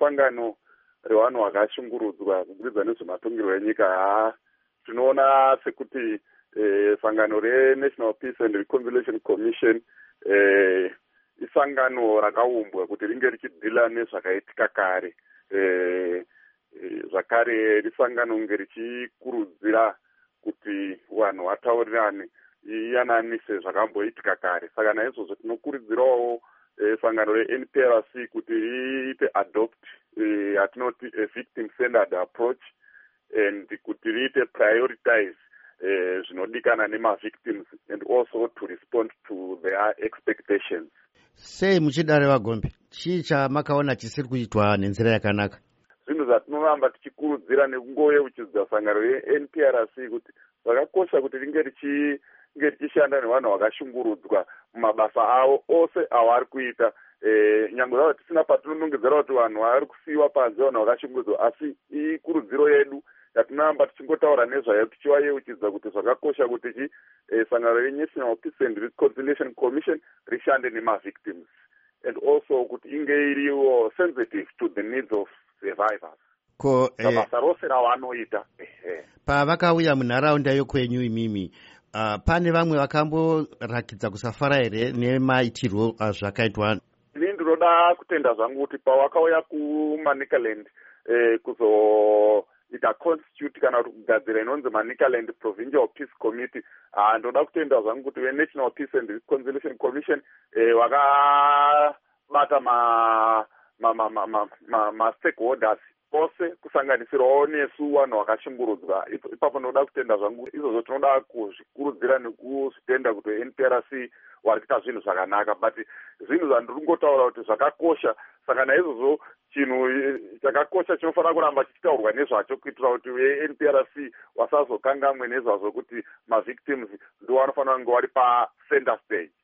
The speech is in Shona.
sangano revanhu vakashungurudzwa kubudikidza nezvematongerwo enyika. Haa tinoona sekuti eh, sangano renational peace and reconciliation commission eh, isangano rakaumbwa kuti ringe richidhila nezvakaitika kare. Eh, eh, zvakare risangano kunge richikurudzira kuti vanhu vataurirane iyananise zvakamboitika kare. Saka naizvozvo tinokurudzirawo sangano renprc kuti riite adopt yatinoti eh, a victim centered approach and kuti riite prioritize eh, zvinodikana nemavictims and also to respond to their expectations. Sei muchidare vagombe chii chamakaona chisiri kuitwa nenzira yakanaka? Zvinhu zvatinoramba tichikurudzira nekungoyeuchidza sangano renprc kuti zvakakosha kuti ringe richinge richishanda nevanhu vakashungurudzwa mumabasa avo ose avari kuita e, nyange zvavo tisina patinonongedzera kuti vanhu vari kusiyiwa panze vanhu vakashungurudzwa asi ikurudziro yedu yatinoramba tichingotaura nezvayo tichivayeuchidza kuti zvakakosha kuti chi e, sangano renational peace and reconciliation commission rishande nemavictims and also kuti inge iriwo sensitive to the needs of survivors. Ko eh, basa rose ravanoita pavakauya munharaunda yokwenyu imimi uh, pane vamwe vakamborakidza kusafara here nemaitirwo azvakaitwa ini ndinoda kutenda zvangu kuti pavakauya kumanicaland eh, kuzoita constitute kana kuti kugadzira inonzi manicaland provincial peace committee uh, ndinoda kutenda zvangu kuti venational peace and reconciliation commission eh, vakabata ma mastakeholders ma, ma, ma, ma ose kusanganisirawo nesu vanhu vakashungurudzwa ipapo ndinoda kutenda zvangu izvozvo tinoda kuzvikurudzira nekuzvitenda kuti nprc vari kuita zvinhu zvakanaka but zvinhu zvandiri kungotaura kuti zvakakosha saka naizvozvo chinhu chakakosha chinofanira kuramba chichitaurwa nezvacho kuitira kuti venprc vasazokangamwe nezvazvo kuti mavictims ndo vanofanira kunge vari pacenter stage